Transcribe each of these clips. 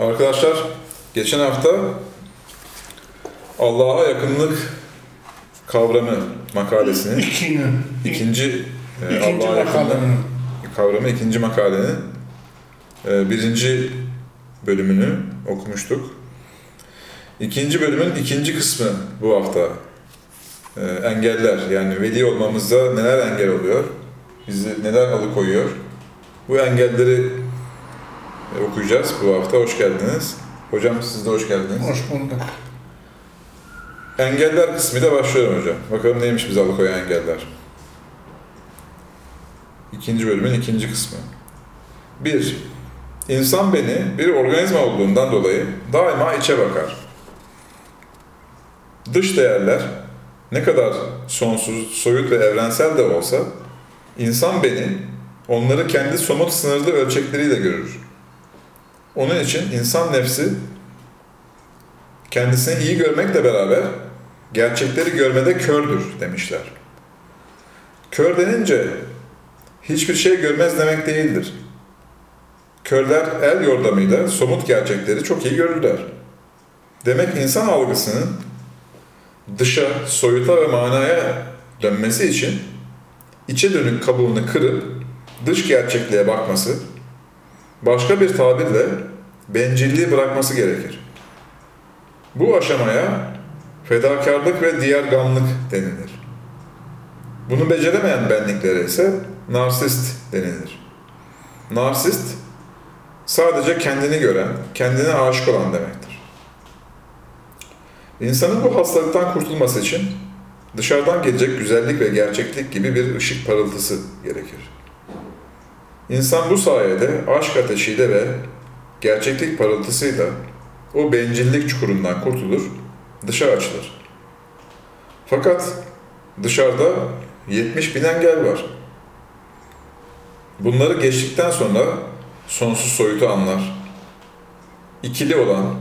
Arkadaşlar geçen hafta Allah'a yakınlık kavramı makalesini ikinci e, İkinci Allah'a yakınlık kavramı ikinci makalenin e, birinci bölümünü okumuştuk. İkinci bölümün ikinci kısmı bu hafta. E, engeller yani veli olmamızda neler engel oluyor? Bizi neler alıkoyuyor? Bu engelleri okuyacağız bu hafta. Hoş geldiniz. Hocam siz de hoş geldiniz. Hoş bulduk. Engeller kısmıyla başlıyorum hocam. Bakalım neymiş bizi alıkoyan engeller. İkinci bölümün ikinci kısmı. Bir, insan beni bir organizma olduğundan dolayı daima içe bakar. Dış değerler ne kadar sonsuz, soyut ve evrensel de olsa insan beni onları kendi somut sınırlı ölçekleriyle görür. Onun için insan nefsi kendisini iyi görmekle beraber gerçekleri görmede kördür demişler. Kör denince hiçbir şey görmez demek değildir. Körler el yordamıyla somut gerçekleri çok iyi görürler. Demek insan algısının dışa, soyuta ve manaya dönmesi için içe dönük kabuğunu kırıp dış gerçekliğe bakması, başka bir tabirle bencilliği bırakması gerekir. Bu aşamaya fedakarlık ve diğerganlık denilir. Bunu beceremeyen benliklere ise narsist denilir. Narsist, sadece kendini gören, kendine aşık olan demektir. İnsanın bu hastalıktan kurtulması için dışarıdan gelecek güzellik ve gerçeklik gibi bir ışık parıltısı gerekir. İnsan bu sayede aşk ateşiyle ve gerçeklik parıltısıyla o bencillik çukurundan kurtulur, dışa açılır. Fakat dışarıda 70 bin engel var. Bunları geçtikten sonra sonsuz soyutu anlar. İkili olan,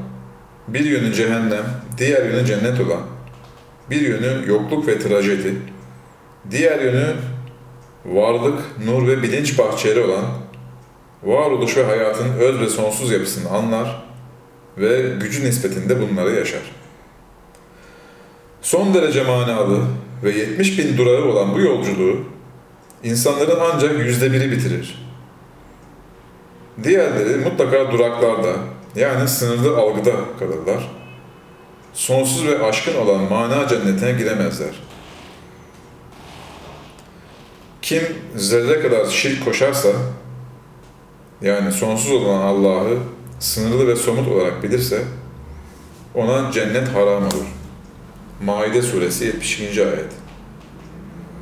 bir yönü cehennem, diğer yönü cennet olan, bir yönü yokluk ve trajedi, diğer yönü varlık, nur ve bilinç bahçeli olan, varoluş ve hayatın öz ve sonsuz yapısını anlar ve gücü nispetinde bunları yaşar. Son derece manalı ve 70 bin durağı olan bu yolculuğu insanların ancak yüzde biri bitirir. Diğerleri mutlaka duraklarda yani sınırlı algıda kalırlar. Sonsuz ve aşkın olan mana cennetine giremezler. Kim zerre kadar şirk koşarsa yani sonsuz olan Allah'ı sınırlı ve somut olarak bilirse ona cennet haram olur. Maide suresi 72. ayet.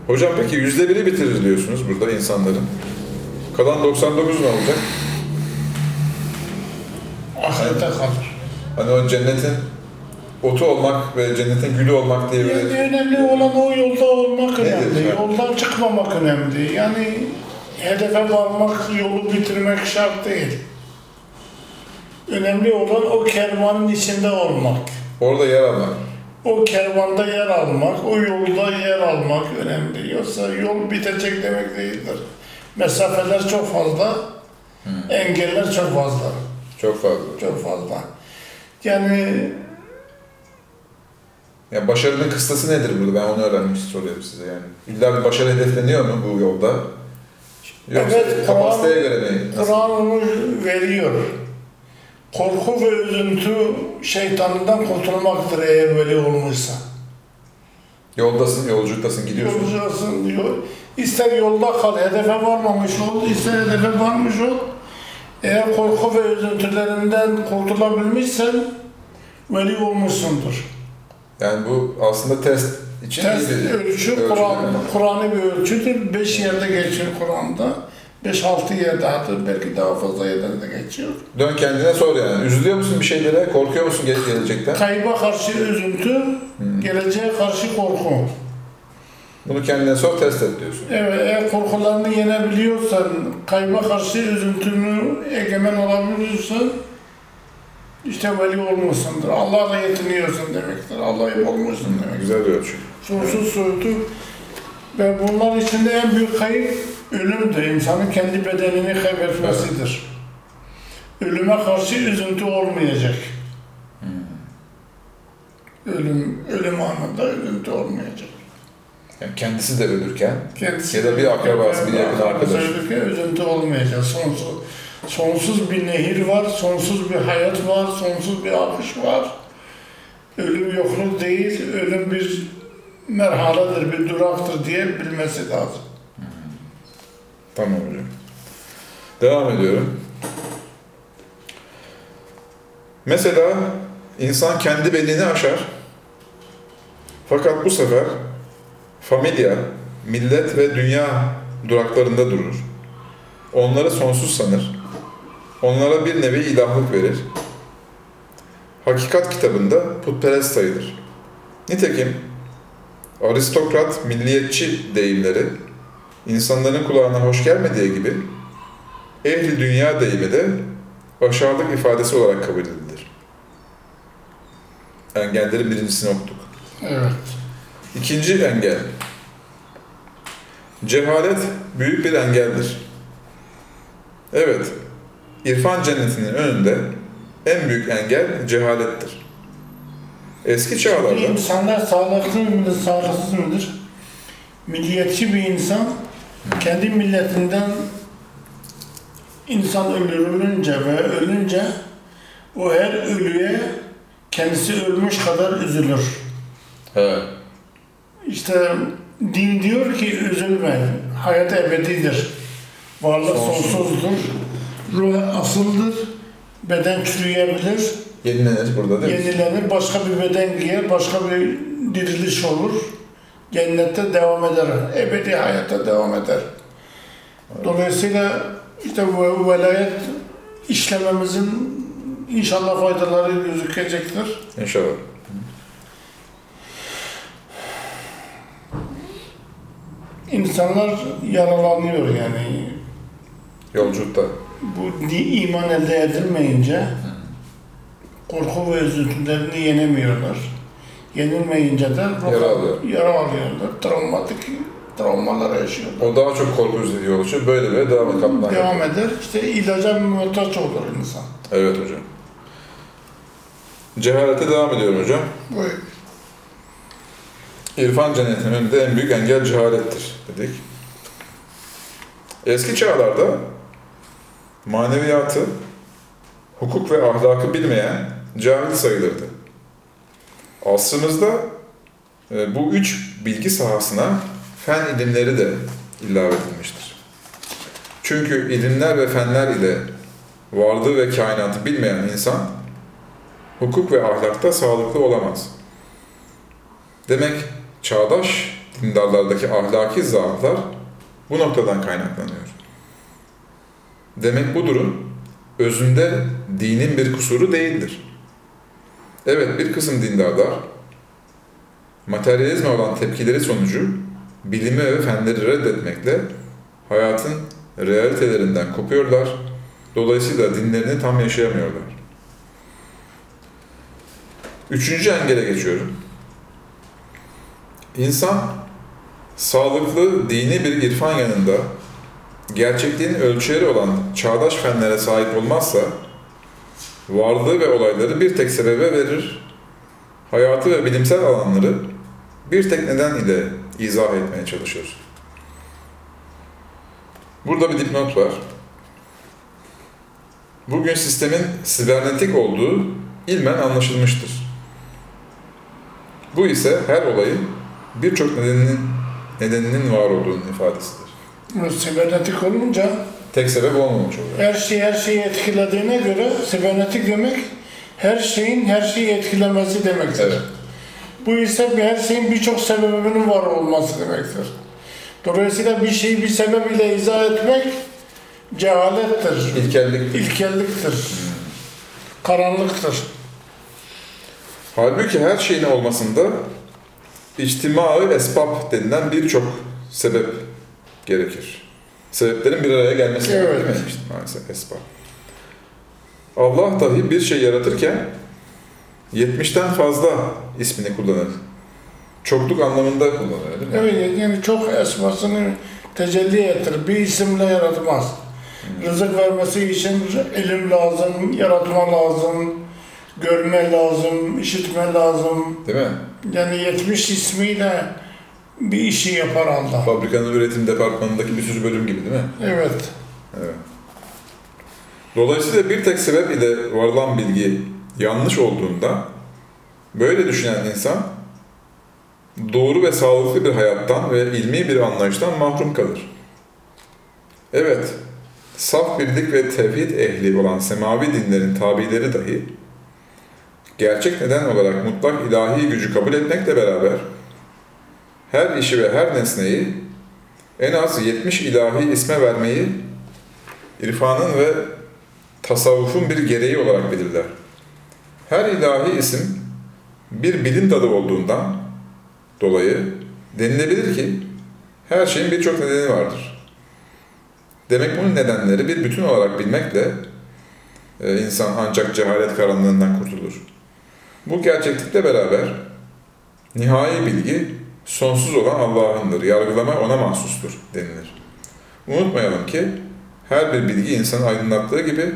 Hocam peki yüzde biri bitirir diyorsunuz burada insanların. Kalan 99 ne olacak? Ahirete kalır. Hani o cennetin otu olmak ve cennetin gülü olmak diye Yani bir... önemli olan o yolda olmak Nedir önemli. ya? Yoldan çıkmamak önemli. Yani hedefe varmak, yolu bitirmek şart değil. Önemli olan o kervanın içinde olmak. Orada yer almak. O kervanda yer almak, o yolda yer almak önemli. Yoksa yol bitecek demek değildir. Mesafeler çok fazla, engeller çok fazla. Çok fazla. Çok fazla. Yani Ya başarının kıstası nedir burada? Ben onu öğrenmek soruyorum size yani. İlla bir başarı hedefleniyor mu bu yolda? Yoksa Evet, kapasiteye göre mi? Kur'an onu veriyor. Korku ve üzüntü şeytanından kurtulmaktır eğer böyle olmuşsa. Yoldasın, yolculuktasın, gidiyorsun. Yolculasın diyor. İster yolda kal, hedefe varmamış ol, ister hedefe varmış ol. Eğer korku ve üzüntülerinden kurtulabilmişsen veli olmuşsundur. Yani bu aslında test için Test bir ölçü Kur'an. Kur'an'ı bir ölçüdür. Beş yerde geçiyor Kur'an'da. Beş altı yerde hatta belki daha fazla yerlerde geçiyor. Dön kendine sor yani. Üzülüyor musun bir şeylere? Korkuyor musun gel- gelecekten? Kayba karşı üzüntü, geleceğe karşı korku. Bunu kendine sor, test et diyorsun. Evet, eğer korkularını yenebiliyorsan, kayba karşı üzüntünü egemen olabiliyorsan, işte veli olmuşsundur. Allah'la yetiniyorsun demektir. Allah'ı olmuşsun demek. Güzel bir ölçü. Sonsuz soyutu ve bunlar içinde en büyük kayıp ölümdür. İnsanın kendi bedenini kaybetmesidir. ölüme karşı üzüntü olmayacak. Ölüm, ölüm anında üzüntü olmayacak. Yani kendisi de ölürken Kendisi Ya da bir akrabası, bir yakın arkadaş. Ölürken üzüntü olmayacak. Sonsuz, sonsuz bir nehir var, sonsuz bir hayat var, sonsuz bir akış var. Ölüm yokluk değil, ölüm bir merhaledir, bir duraktır diye bilmesi lazım. Tamam hocam. Devam ediyorum. Mesela insan kendi belini aşar. Fakat bu sefer familya, millet ve dünya duraklarında durur. Onları sonsuz sanır. Onlara bir nevi ilahlık verir. Hakikat kitabında putperest sayılır. Nitekim aristokrat, milliyetçi deyimleri insanların kulağına hoş gelmediği gibi ehli dünya deyimi de aşağılık ifadesi olarak kabul edilir. Engellerin birincisini okuduk. Evet. İkinci engel. Cehalet büyük bir engeldir. Evet, irfan cennetinin önünde en büyük engel cehalettir. Eski çağlarda İnsanlar sağlıklı mıdır, sağlıksız mıdır? Milliyetçi bir insan kendi milletinden insan öldürülünce ve ölünce o her ölüye kendisi ölmüş kadar üzülür. evet. İşte din diyor ki üzülme, hayat ebedidir. Varlık Sonsuz. sonsuzdur, ruh asıldır, beden çürüyebilir, yenilenir burada değil mi? yenilenir, başka bir beden giyer, başka bir diriliş olur. Cennette devam eder, ebedi hayata devam eder. Dolayısıyla işte bu velayet işlememizin inşallah faydaları gözükecektir. İnşallah. İnsanlar yaralanıyor yani Yolculukta. Bu iman elde edilmeyince korku ve üzüntülerini yenemiyorlar. Yenilmeyince de ruh- Yara alıyor. yara alıyorlar. Travmatik travmalar yaşıyorlar. O daha çok korku üzerine yol. Böyle böyle devam kaplan. Devam eder. İşte ilaca muhtaç olur insan. Evet hocam. Cehalete devam ediyorum hocam. Buyur. İrfan cennetinin önünde en büyük engel cehalettir dedik. Eski çağlarda maneviyatı, hukuk ve ahlakı bilmeyen cahil sayılırdı. Asrımızda e, bu üç bilgi sahasına fen ilimleri de ilave edilmiştir. Çünkü ilimler ve fenler ile varlığı ve kainatı bilmeyen insan hukuk ve ahlakta sağlıklı olamaz. Demek çağdaş dindarlardaki ahlaki zaaflar bu noktadan kaynaklanıyor. Demek bu durum özünde dinin bir kusuru değildir. Evet bir kısım dindarlar materyalizme olan tepkileri sonucu bilimi ve fenleri reddetmekle hayatın realitelerinden kopuyorlar. Dolayısıyla dinlerini tam yaşayamıyorlar. Üçüncü engele geçiyorum. İnsan sağlıklı dini bir irfan yanında gerçekliğin ölçüleri olan çağdaş fenlere sahip olmazsa varlığı ve olayları bir tek sebebe verir. Hayatı ve bilimsel alanları bir tek neden ile izah etmeye çalışır. Burada bir dipnot var. Bugün sistemin sibernetik olduğu ilmen anlaşılmıştır. Bu ise her olayın birçok nedeninin nedeninin var olduğunun ifadesidir. Sibernetik olunca Tek sebep olmamış oluyor. her şey her şeyi etkilediğine göre sibernetik demek her şeyin her şeyi etkilemesi demektir. Evet. Bu ise bir her şeyin birçok sebebinin var olması demektir. Dolayısıyla bir şeyi bir sebep ile izah etmek cehalettir, İlkellik. ilkelliktir, karanlıktır. Halbuki her şeyin olmasında içtimai esbab denilen birçok sebep gerekir. Sebeplerin bir araya gelmesi Evet. gerekir? İşte maalesef esbab. Allah dahi bir şey yaratırken 70'ten fazla ismini kullanır. Çokluk anlamında kullanır değil mi? Evet yani çok esmasını tecelli ettir. Bir isimle yaratmaz. Rızık vermesi için ilim lazım, yaratma lazım, görme lazım, işitme lazım. Değil mi? Yani 70 ismiyle bir işi yapar Allah. Fabrikanın üretim departmanındaki bir sürü bölüm gibi değil mi? Evet. Evet. Dolayısıyla bir tek sebep ile varılan bilgi yanlış olduğunda böyle düşünen insan doğru ve sağlıklı bir hayattan ve ilmi bir anlayıştan mahrum kalır. Evet, saf birlik ve tevhid ehli olan semavi dinlerin tabileri dahi gerçek neden olarak mutlak ilahi gücü kabul etmekle beraber her işi ve her nesneyi en az 70 ilahi isme vermeyi irfanın ve tasavvufun bir gereği olarak bilirler. Her ilahi isim bir bilim dalı olduğundan dolayı denilebilir ki her şeyin birçok nedeni vardır. Demek bunun nedenleri bir bütün olarak bilmekle e, insan ancak cehalet karanlığından kurtulur. Bu gerçeklikle beraber nihai bilgi sonsuz olan Allah'ındır. Yargılama ona mahsustur denilir. Unutmayalım ki her bir bilgi insanı aydınlattığı gibi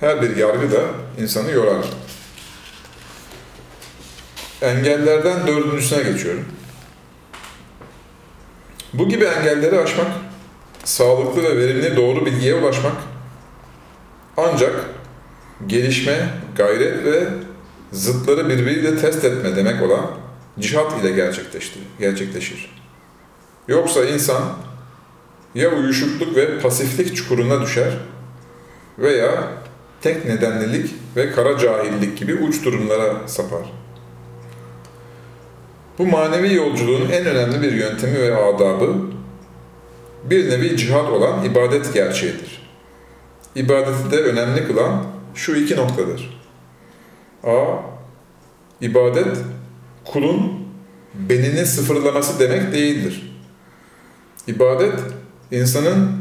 her bir yargı da insanı yorar. Engellerden dördüncüsüne geçiyorum. Bu gibi engelleri aşmak, sağlıklı ve verimli doğru bilgiye ulaşmak ancak gelişme, gayret ve zıtları birbiriyle test etme demek olan cihat ile gerçekleşti, gerçekleşir. Yoksa insan ya uyuşukluk ve pasiflik çukuruna düşer veya tek nedenlilik ve kara cahillik gibi uç durumlara sapar. Bu manevi yolculuğun en önemli bir yöntemi ve adabı bir nevi cihat olan ibadet gerçeğidir. İbadeti de önemli kılan şu iki noktadır. A. İbadet kulun benini sıfırlaması demek değildir. İbadet, insanın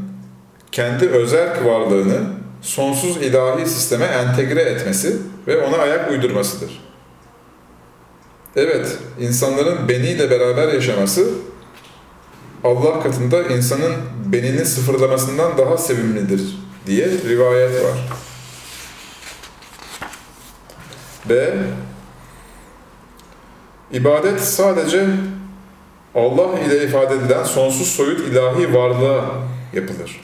kendi özerk varlığını sonsuz ilahi sisteme entegre etmesi ve ona ayak uydurmasıdır. Evet, insanların beniyle beraber yaşaması Allah katında insanın benini sıfırlamasından daha sevimlidir diye rivayet var. B. İbadet sadece Allah ile ifade edilen sonsuz soyut ilahi varlığa yapılır.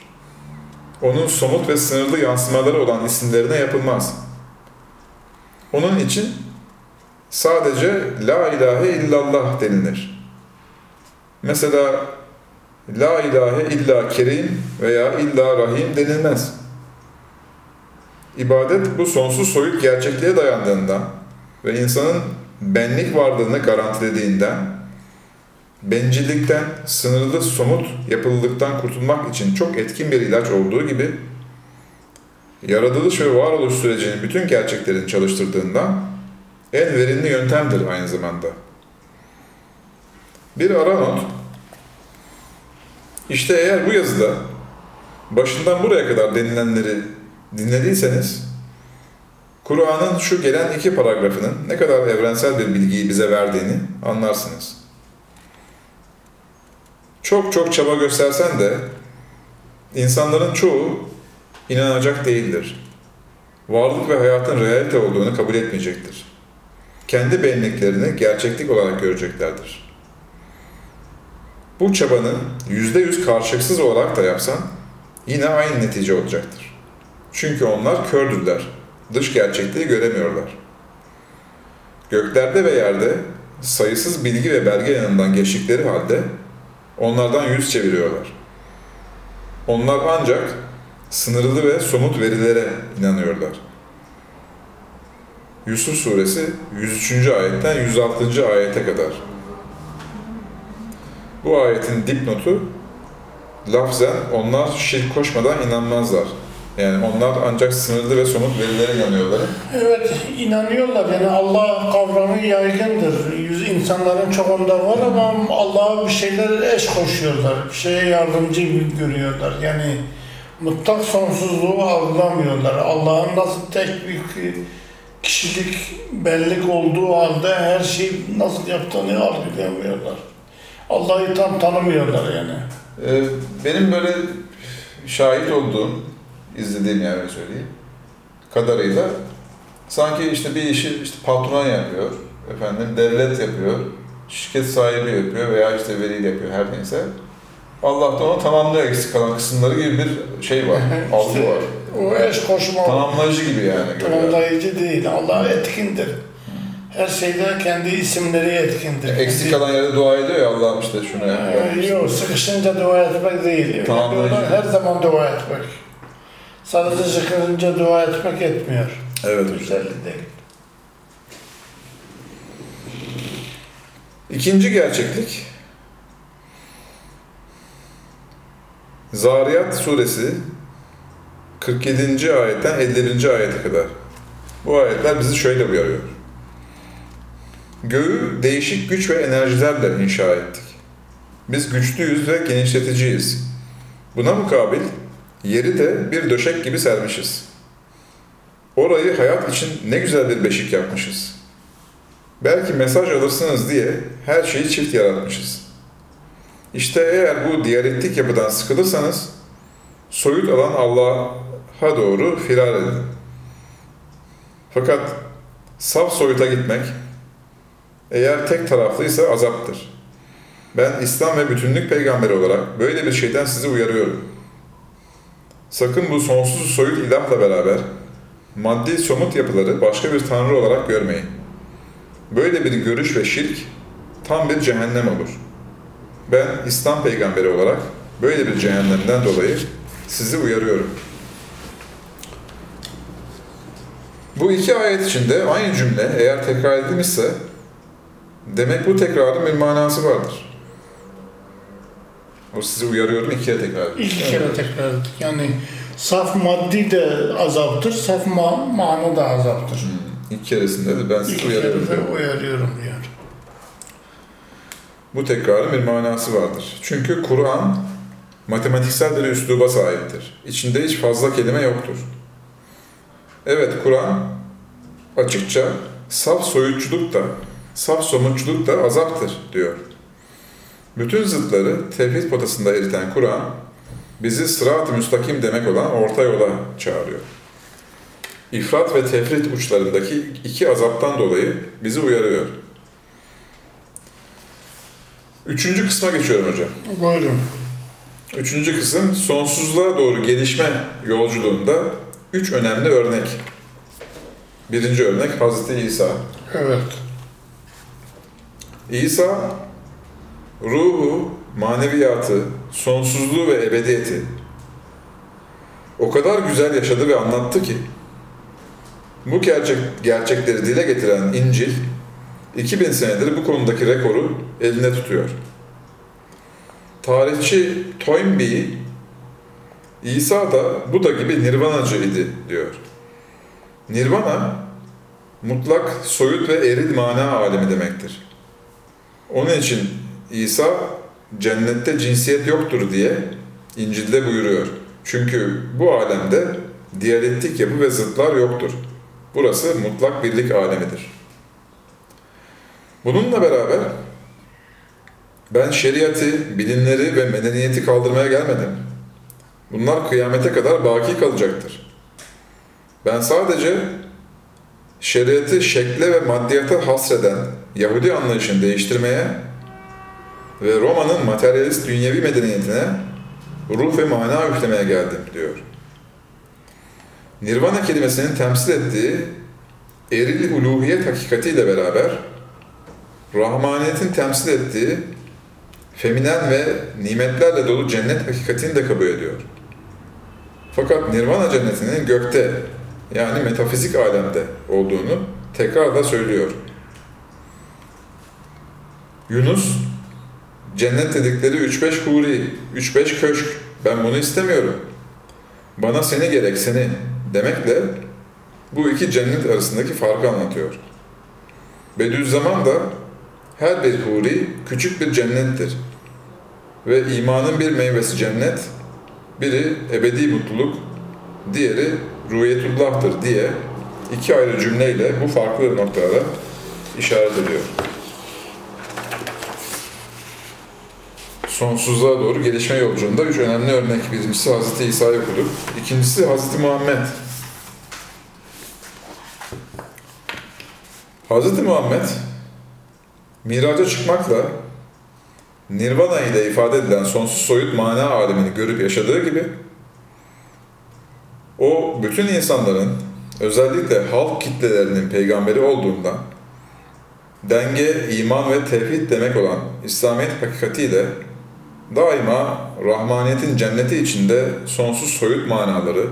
Onun somut ve sınırlı yansımaları olan isimlerine yapılmaz. Onun için sadece La ilahe illallah denilir. Mesela La ilahe illa kerim veya illa rahim denilmez. İbadet bu sonsuz soyut gerçekliğe dayandığından ve insanın benlik varlığını garantilediğinden, bencillikten, sınırlı somut yapılılıktan kurtulmak için çok etkin bir ilaç olduğu gibi, yaratılış ve varoluş sürecinin bütün gerçeklerini çalıştırdığından en verimli yöntemdir aynı zamanda. Bir ara not, işte eğer bu yazıda başından buraya kadar denilenleri dinlediyseniz, Kur'an'ın şu gelen iki paragrafının ne kadar evrensel bir bilgiyi bize verdiğini anlarsınız. Çok çok çaba göstersen de insanların çoğu inanacak değildir. Varlık ve hayatın realite olduğunu kabul etmeyecektir. Kendi benliklerini gerçeklik olarak göreceklerdir. Bu çabanı yüzde yüz karşılıksız olarak da yapsan yine aynı netice olacaktır. Çünkü onlar kördürler dış gerçekliği göremiyorlar. Göklerde ve yerde sayısız bilgi ve belge yanından geçtikleri halde onlardan yüz çeviriyorlar. Onlar ancak sınırlı ve somut verilere inanıyorlar. Yusuf Suresi 103. ayetten 106. ayete kadar. Bu ayetin dipnotu lafzen onlar şirk koşmadan inanmazlar. Yani onlar ancak sınırlı ve somut verilere inanıyorlar. Evet, inanıyorlar. Yani Allah kavramı yaygındır. Yüz insanların çoğunda var ama Allah'a bir şeyler eş koşuyorlar. Bir şeye yardımcı gibi görüyorlar. Yani mutlak sonsuzluğu algılamıyorlar. Allah'ın nasıl tek bir kişilik, bellik olduğu halde her şeyi nasıl yaptığını algılayamıyorlar. Allah'ı tam tanımıyorlar yani. Ee, benim böyle şahit olduğum izlediğim yani öyle söyleyeyim. Kadarıyla sanki işte bir işi işte patron yapıyor, efendim devlet yapıyor, şirket sahibi yapıyor veya işte veli yapıyor her neyse. Allah da onu tamamlıyor eksik kalan kısımları gibi bir şey var, algı var. O eş koşma Tamamlayıcı gibi yani. tamamlayıcı değil. Allah etkindir. Her şeyde kendi isimleri etkindir. Eksik kalan yerde dua ediyor ya Allah'ım işte şunu yap. Ee, Yok, sıkışınca dua etmek değil. Tamamlayıcı. Her zaman dua etmek. Sadece sıkılınca dua etmek etmiyor. Evet hocam. Güzel değil. İkinci gerçeklik Zariyat suresi 47. ayetten 51. ayete kadar. Bu ayetler bizi şöyle uyarıyor. Göğü değişik güç ve enerjilerle inşa ettik. Biz güçlüyüz ve genişleticiyiz. Buna mukabil yeri de bir döşek gibi sermişiz. Orayı hayat için ne güzel bir beşik yapmışız. Belki mesaj alırsınız diye her şeyi çift yaratmışız. İşte eğer bu diyalektik yapıdan sıkılırsanız, soyut alan Allah'a doğru firar edin. Fakat saf soyuta gitmek, eğer tek taraflıysa azaptır. Ben İslam ve bütünlük peygamberi olarak böyle bir şeyden sizi uyarıyorum. Sakın bu sonsuz soyut ilahla beraber maddi somut yapıları başka bir tanrı olarak görmeyin. Böyle bir görüş ve şirk tam bir cehennem olur. Ben İslam peygamberi olarak böyle bir cehennemden dolayı sizi uyarıyorum. Bu iki ayet içinde aynı cümle eğer tekrar edilmişse demek bu tekrarın bir manası vardır. O sizi uyarıyorum ikiye tekrar edilmiş. İlk kere tekrar ettik. Yani saf maddi de azaptır, saf ma- mana da azaptır. İlk keresinde de ben sizi İlk uyarıyorum. kere de diyor. uyarıyorum diyor. Bu tekrarın bir manası vardır. Çünkü Kur'an matematiksel bir üsluba sahiptir. İçinde hiç fazla kelime yoktur. Evet Kur'an açıkça saf soyutçuluk da, saf somutçuluk da azaptır diyor. Bütün zıtları tevhid potasında eriten Kur'an bizi sırat-ı müstakim demek olan orta yola çağırıyor. İfrat ve tefrit uçlarındaki iki azaptan dolayı bizi uyarıyor. Üçüncü kısma geçiyorum hocam. Buyurun. Üçüncü kısım sonsuzluğa doğru gelişme yolculuğunda üç önemli örnek. Birinci örnek Hazreti İsa. Evet. İsa ruhu, maneviyatı, sonsuzluğu ve ebediyeti o kadar güzel yaşadı ve anlattı ki bu gerçek, gerçekleri dile getiren İncil 2000 senedir bu konudaki rekoru elinde tutuyor. Tarihçi Toynbee İsa da Buda gibi nirvanacı idi diyor. Nirvana mutlak, soyut ve eril mana alemi demektir. Onun için İsa cennette cinsiyet yoktur diye İncil'de buyuruyor. Çünkü bu alemde diyalektik yapı ve zıtlar yoktur. Burası mutlak birlik alemidir. Bununla beraber ben şeriatı, bilimleri ve medeniyeti kaldırmaya gelmedim. Bunlar kıyamete kadar baki kalacaktır. Ben sadece şeriatı şekle ve maddiyata hasreden Yahudi anlayışını değiştirmeye ve Roma'nın materyalist dünyevi medeniyetine ruh ve mana üflemeye geldim diyor. Nirvana kelimesinin temsil ettiği eril uluhiyet hakikatiyle beraber Rahmaniyetin temsil ettiği feminen ve nimetlerle dolu cennet hakikatini de kabul ediyor. Fakat Nirvana cennetinin gökte yani metafizik alemde olduğunu tekrar da söylüyor. Yunus, cennet dedikleri 3-5 huri, 3-5 köşk, ben bunu istemiyorum. Bana seni gerek seni demekle bu iki cennet arasındaki farkı anlatıyor. Bediüzzaman da her bir huri küçük bir cennettir. Ve imanın bir meyvesi cennet, biri ebedi mutluluk, diğeri ruhiyetullah'tır diye iki ayrı cümleyle bu farklı noktalara işaret ediyor. Sonsuzluğa doğru gelişme yolculuğunda üç önemli örnek. Birincisi Hz. İsa'yı okuduk. İkincisi Hz. Muhammed. Hz. Muhammed, miraca çıkmakla Nirvana ile ifade edilen sonsuz soyut mana alemini görüp yaşadığı gibi o bütün insanların özellikle halk kitlelerinin peygamberi olduğundan denge, iman ve tevhid demek olan İslamiyet hakikatiyle daima Rahmaniyet'in cenneti içinde sonsuz soyut manaları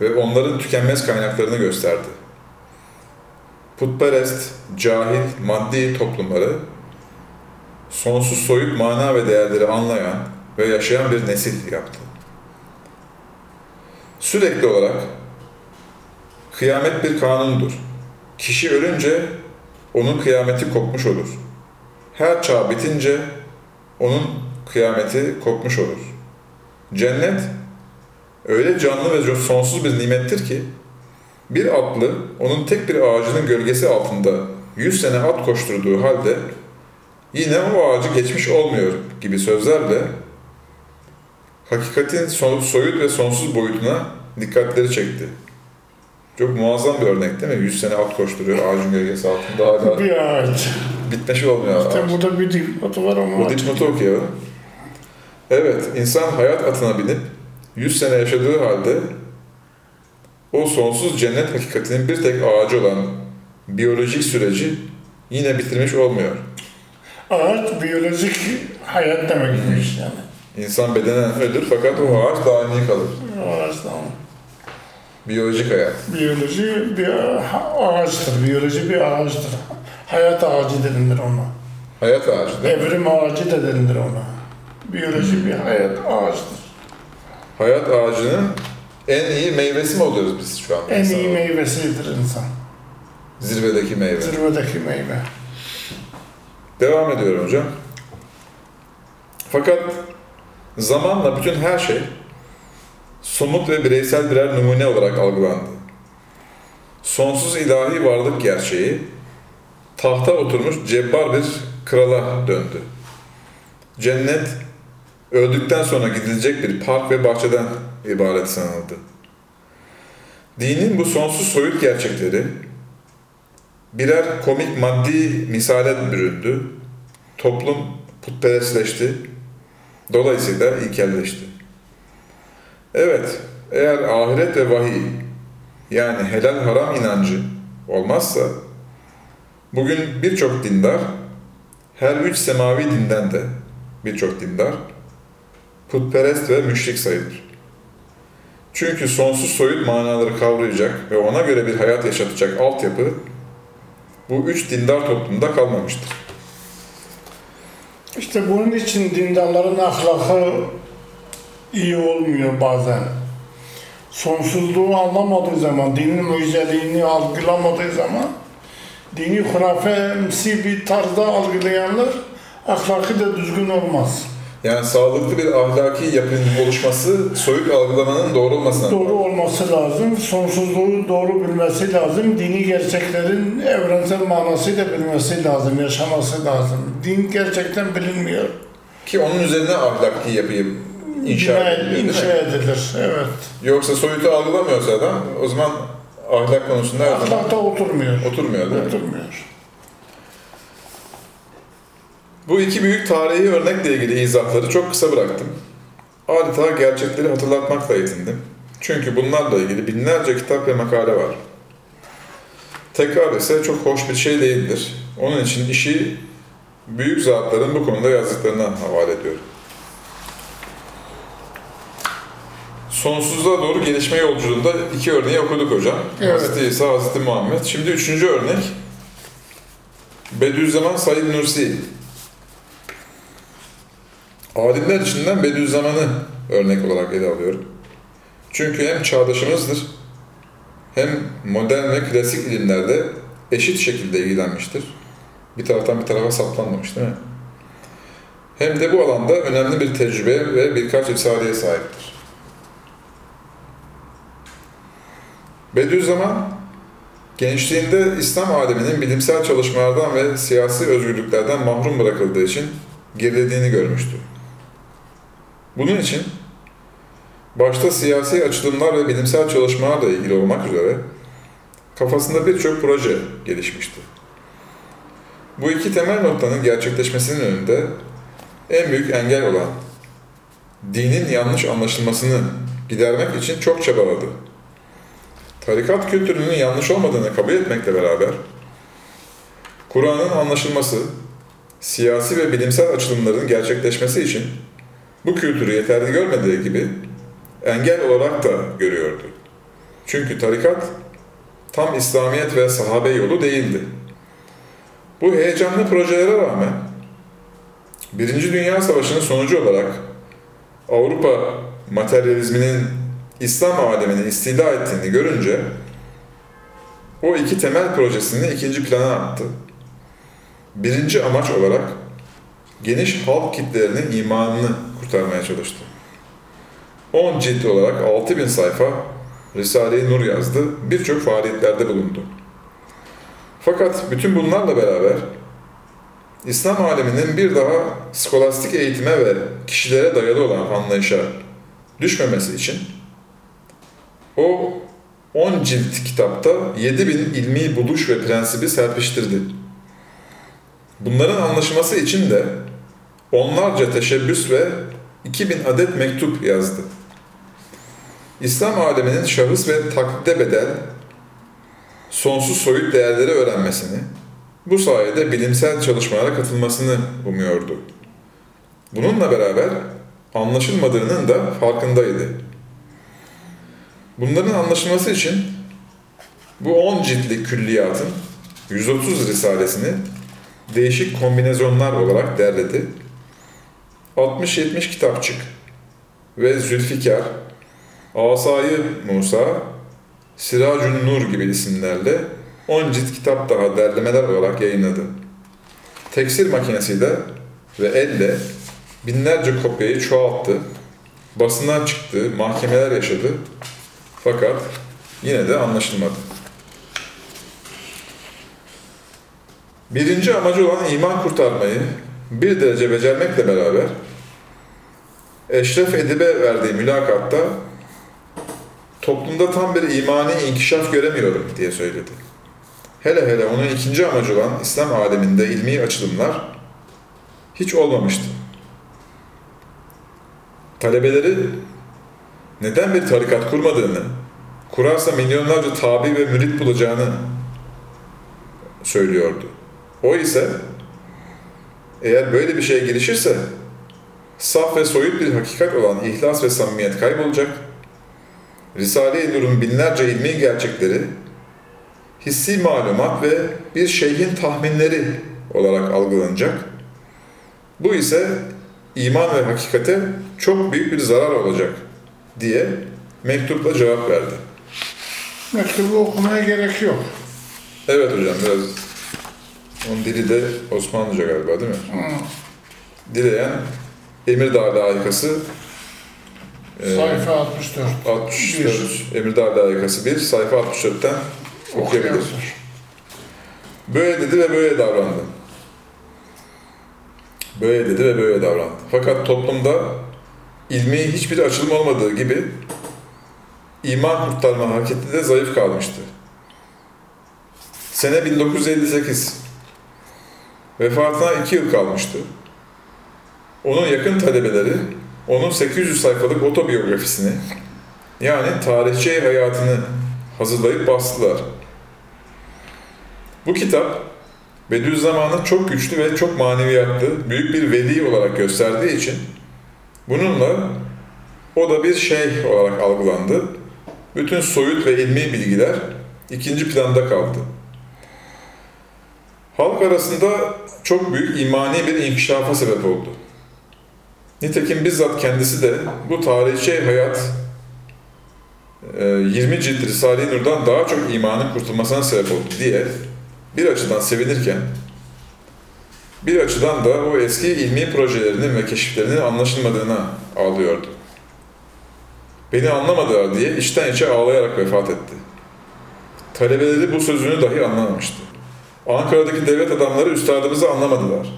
ve onların tükenmez kaynaklarını gösterdi. Putperest, cahil, maddi toplumları sonsuz soyut mana ve değerleri anlayan ve yaşayan bir nesil yaptı. Sürekli olarak kıyamet bir kanundur. Kişi ölünce onun kıyameti kopmuş olur. Her çağ bitince onun kıyameti kopmuş olur. Cennet öyle canlı ve sonsuz bir nimettir ki bir atlı onun tek bir ağacının gölgesi altında 100 sene at koşturduğu halde yine o ağacı geçmiş olmuyor gibi sözlerle hakikatin son- soyut ve sonsuz boyutuna dikkatleri çekti. Çok muazzam bir örnek değil mi? 100 sene at koşturuyor ağacın gölgesi altında hala Bir ağaç. bitmeşi olmuyor ağaç. İşte burada bir dipnotu var ama O dipnotu okuyalım. Evet, insan hayat atına binip 100 sene yaşadığı halde o sonsuz cennet hakikatinin bir tek ağacı olan biyolojik süreci yine bitirmiş olmuyor. ağaç biyolojik hayat demekmiş yani. İnsan bedenen ölür fakat o ağaç daimi kalır. Ağaç tamam. Biyolojik hayat. Biyoloji bir ağaçtır. Biyoloji bir ağaçtır. Hayat ağacı denilir ona. Hayat ağacı? Evrim ağacı da denilir ona. Biyoloji bir hayat ağaçtır. Hayat ağacının en iyi meyvesi mi oluyoruz biz şu an? En insan iyi olarak? meyvesidir insan. Zirvedeki meyve. Zirvedeki meyve. Devam ediyorum hocam. Fakat zamanla bütün her şey somut ve bireysel birer numune olarak algılandı. Sonsuz ilahi varlık gerçeği tahta oturmuş cebbar bir krala döndü. Cennet öldükten sonra gidilecek bir park ve bahçeden ibaret sanıldı. Dinin bu sonsuz soyut gerçekleri birer komik maddi misale büründü. Toplum putperestleşti. Dolayısıyla ilkelleşti. Evet, eğer ahiret ve vahiy yani helal haram inancı olmazsa bugün birçok dindar her üç semavi dinden de birçok dindar putperest ve müşrik sayılır. Çünkü sonsuz soyut manaları kavrayacak ve ona göre bir hayat yaşatacak altyapı bu üç dindar toplumda kalmamıştır. İşte bunun için dindarların ahlakı iyi olmuyor bazen. Sonsuzluğu anlamadığı zaman, dinin müjdeliğini algılamadığı zaman, dini hurafemsi bir tarzda algılayanlar ahlakı da düzgün olmaz. Yani sağlıklı bir ahlaki yapının oluşması soyut algılamanın doğru olmasına Doğru olması lazım, sonsuzluğu doğru bilmesi lazım, dini gerçeklerin evrensel manasıyla bilmesi lazım, yaşaması lazım. Din gerçekten bilinmiyor. ki onun üzerine ahlaki yapıyı inşa Bina- ediliyor değil inşa edilir, evet. Yoksa soyutu algılamıyorsa adam o zaman ahlak konusunda her zaman Ahlakta oturmuyor. oturmuyor değil mi? Oturmuyor. Bu iki büyük tarihi örnekle ilgili izahları çok kısa bıraktım. Adeta gerçekleri hatırlatmakla yetindim. Çünkü bunlarla ilgili binlerce kitap ve makale var. Tekrar ise çok hoş bir şey değildir. Onun için işi büyük zatların bu konuda yazdıklarına havale ediyorum. Sonsuzluğa doğru gelişme yolculuğunda iki örneği okuduk hocam. Evet. Hazreti İsa, Hazreti Muhammed. Şimdi üçüncü örnek. Bediüzzaman Said Nursi. Alimler içinden Bediüzzaman'ı örnek olarak ele alıyorum. Çünkü hem çağdaşımızdır, hem modern ve klasik ilimlerde eşit şekilde ilgilenmiştir. Bir taraftan bir tarafa saplanmamış değil mi? Hem de bu alanda önemli bir tecrübe ve birkaç risaleye sahiptir. Bediüzzaman, gençliğinde İslam aleminin bilimsel çalışmalardan ve siyasi özgürlüklerden mahrum bırakıldığı için gerilediğini görmüştü. Bunun için başta siyasi açılımlar ve bilimsel çalışmalarla ilgili olmak üzere kafasında birçok proje gelişmişti. Bu iki temel noktanın gerçekleşmesinin önünde en büyük engel olan dinin yanlış anlaşılmasını gidermek için çok çabaladı. Tarikat kültürünün yanlış olmadığını kabul etmekle beraber Kur'an'ın anlaşılması, siyasi ve bilimsel açılımların gerçekleşmesi için bu kültürü yeterli görmediği gibi engel olarak da görüyordu. Çünkü tarikat tam İslamiyet ve sahabe yolu değildi. Bu heyecanlı projelere rağmen Birinci Dünya Savaşı'nın sonucu olarak Avrupa materyalizminin İslam alemini istila ettiğini görünce o iki temel projesini ikinci plana attı. Birinci amaç olarak geniş halk kitlelerinin imanını kurtarmaya çalıştı. 10 cilt olarak 6000 sayfa Risale-i Nur yazdı, birçok faaliyetlerde bulundu. Fakat bütün bunlarla beraber İslam aleminin bir daha skolastik eğitime ve kişilere dayalı olan anlayışa düşmemesi için o 10 cilt kitapta 7000 ilmi buluş ve prensibi serpiştirdi. Bunların anlaşılması için de onlarca teşebbüs ve 2000 adet mektup yazdı. İslam aleminin şahıs ve taklide bedel sonsuz soyut değerleri öğrenmesini, bu sayede bilimsel çalışmalara katılmasını umuyordu. Bununla beraber anlaşılmadığının da farkındaydı. Bunların anlaşılması için bu 10 ciltlik külliyatın 130 risalesini değişik kombinasyonlar olarak derledi. 60-70 kitapçık ve Zülfikar, Asayı Musa, Siracun Nur gibi isimlerle 10 cilt kitap daha derlemeler olarak yayınladı. Tekstil makinesiyle ve elle binlerce kopyayı çoğalttı. Basından çıktı, mahkemeler yaşadı. Fakat yine de anlaşılmadı. Birinci amacı olan iman kurtarmayı bir derece becermekle beraber Eşref Edip'e verdiği mülakatta toplumda tam bir imani inkişaf göremiyorum diye söyledi. Hele hele onun ikinci amacı olan İslam aleminde ilmi açılımlar hiç olmamıştı. Talebeleri neden bir tarikat kurmadığını, kurarsa milyonlarca tabi ve mürit bulacağını söylüyordu. O ise eğer böyle bir şeye girişirse saf ve soyut bir hakikat olan ihlas ve samimiyet kaybolacak. Risale-i Nur'un binlerce ilmi gerçekleri hissi malumat ve bir şeyhin tahminleri olarak algılanacak. Bu ise iman ve hakikate çok büyük bir zarar olacak diye mektupla cevap verdi. Mektubu okumaya gerek yok. Evet hocam biraz onun dili de Osmanlıca galiba değil mi? Hı. Dileyen Emirdağ layıkası e, Sayfa 64. 64 Emirdağ layıkası 1 sayfa 64'ten okuyabilir. Böyle dedi ve böyle davrandı. Böyle dedi ve böyle davrandı. Fakat toplumda ilmi hiçbir açılım olmadığı gibi iman kurtarma hareketi de zayıf kalmıştı. Sene 1958. Vefatına iki yıl kalmıştı. Onun yakın talebeleri onun 800 sayfalık otobiyografisini yani tarihçi hayatını hazırlayıp bastılar. Bu kitap Bediüzzaman'ı çok güçlü ve çok maneviyatlı, büyük bir veli olarak gösterdiği için bununla o da bir şeyh olarak algılandı. Bütün soyut ve ilmi bilgiler ikinci planda kaldı. Halk arasında çok büyük imani bir inkişafa sebep oldu. Nitekim bizzat kendisi de bu tarihçi hayat e, 20 cilt Risale-i Nur'dan daha çok imanın kurtulmasına sebep oldu diye bir açıdan sevinirken bir açıdan da o eski ilmi projelerinin ve keşiflerinin anlaşılmadığına ağlıyordu. Beni anlamadılar diye içten içe ağlayarak vefat etti. Talebeleri bu sözünü dahi anlamamıştı. Ankara'daki devlet adamları üstadımızı anlamadılar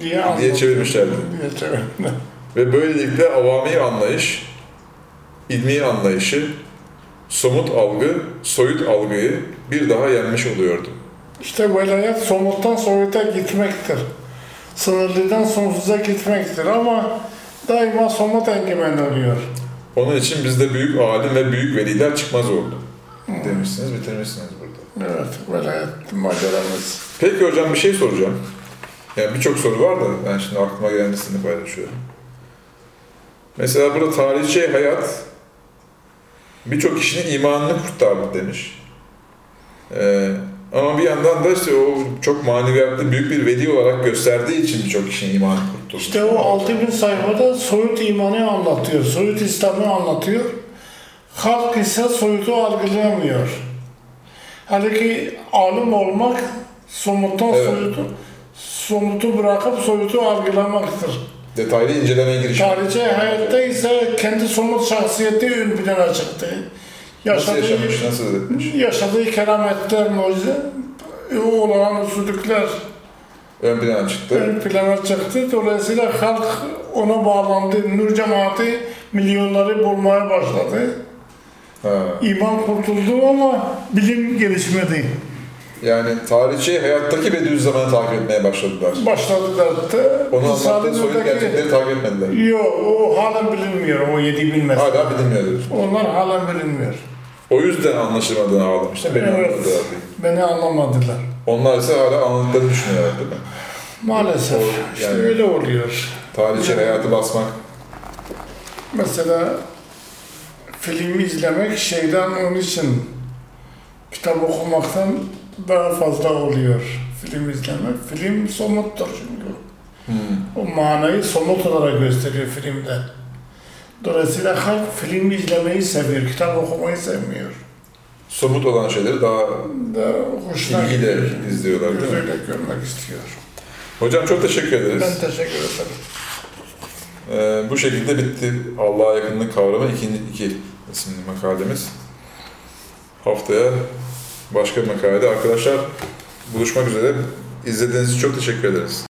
Diye, diye çevirmişlerdi. Diye çevirmişler. Ve böylelikle avami anlayış, ilmi anlayışı, somut algı, soyut algıyı bir daha yenmiş oluyordu. İşte velayet somuttan soyuta gitmektir. Sınırlıdan sonsuza gitmektir ama daima somut egemen oluyor. Onun için bizde büyük alim ve büyük veliler çıkmaz oldu. Demişsiniz, bitirmişsiniz burada. Evet, velayet maceramız. Peki hocam bir şey soracağım. Yani birçok soru var da ben şimdi aklıma gelmesini paylaşıyorum. Mesela burada tarihçi hayat birçok kişinin imanını kurtardı demiş. Ee, ama bir yandan da işte o çok maneviyatlı büyük bir veli olarak gösterdiği için birçok kişinin imanı kurtuldu. İşte o 6000 sayfada soyut imanı anlatıyor, soyut İslam'ı anlatıyor. Halk ise soyutu algılayamıyor. Halbuki alim olmak somuttan Evet. soyutu, somutu bırakıp soyutu algılamaktır. Detaylı incelemeye girişim. Tarihçi hayatta ise kendi somut şahsiyeti ön plana çıktı. Nasıl Yaşadığı, yaşamış, nasıl etmiş? yaşadığı kerametler, mucize, o olan usulükler Ön plana çıktı. ön plana çıktı. Dolayısıyla halk ona bağlandı. Nur cemaati milyonları bulmaya başladı. Ha. İman kurtuldu ama bilim gelişmedi. Yani tarihçi hayattaki Bediüzzaman'ı takip etmeye başladılar. Başladılar da Onu anlattığı Risale'deki- gerçekleri takip etmediler. Yok, o halen bilinmiyor, o yedi bin mesele. Hala bilinmiyor. Onlar halen bilinmiyor. O yüzden anlaşılmadığını ağlamışlar. Beni Evet. anladılar diye. Beni anlamadılar. Onlar ise hala anladıklarını düşünüyorlar değil mi? Maalesef. O- işte yani- öyle oluyor. Tarihçi hayatı basmak. Mesela film izlemek şeyden onun için kitap okumaktan daha fazla oluyor film izlemek. Film somuttur çünkü. Hmm. O manayı somut olarak gösteriyor filmde. Dolayısıyla halk film izlemeyi seviyor, kitap okumayı sevmiyor. Somut olan şeyleri daha Da hoşuna ilgiyle izliyorlar değil mi? Görmek istiyor. Hocam çok teşekkür ederiz. Ben teşekkür ederim. Ee, bu şekilde bitti Allah'a yakınlık kavramı ikinci iki isimli makalemiz. Haftaya başka bir makalede arkadaşlar buluşmak üzere. İzlediğiniz için çok teşekkür ederiz.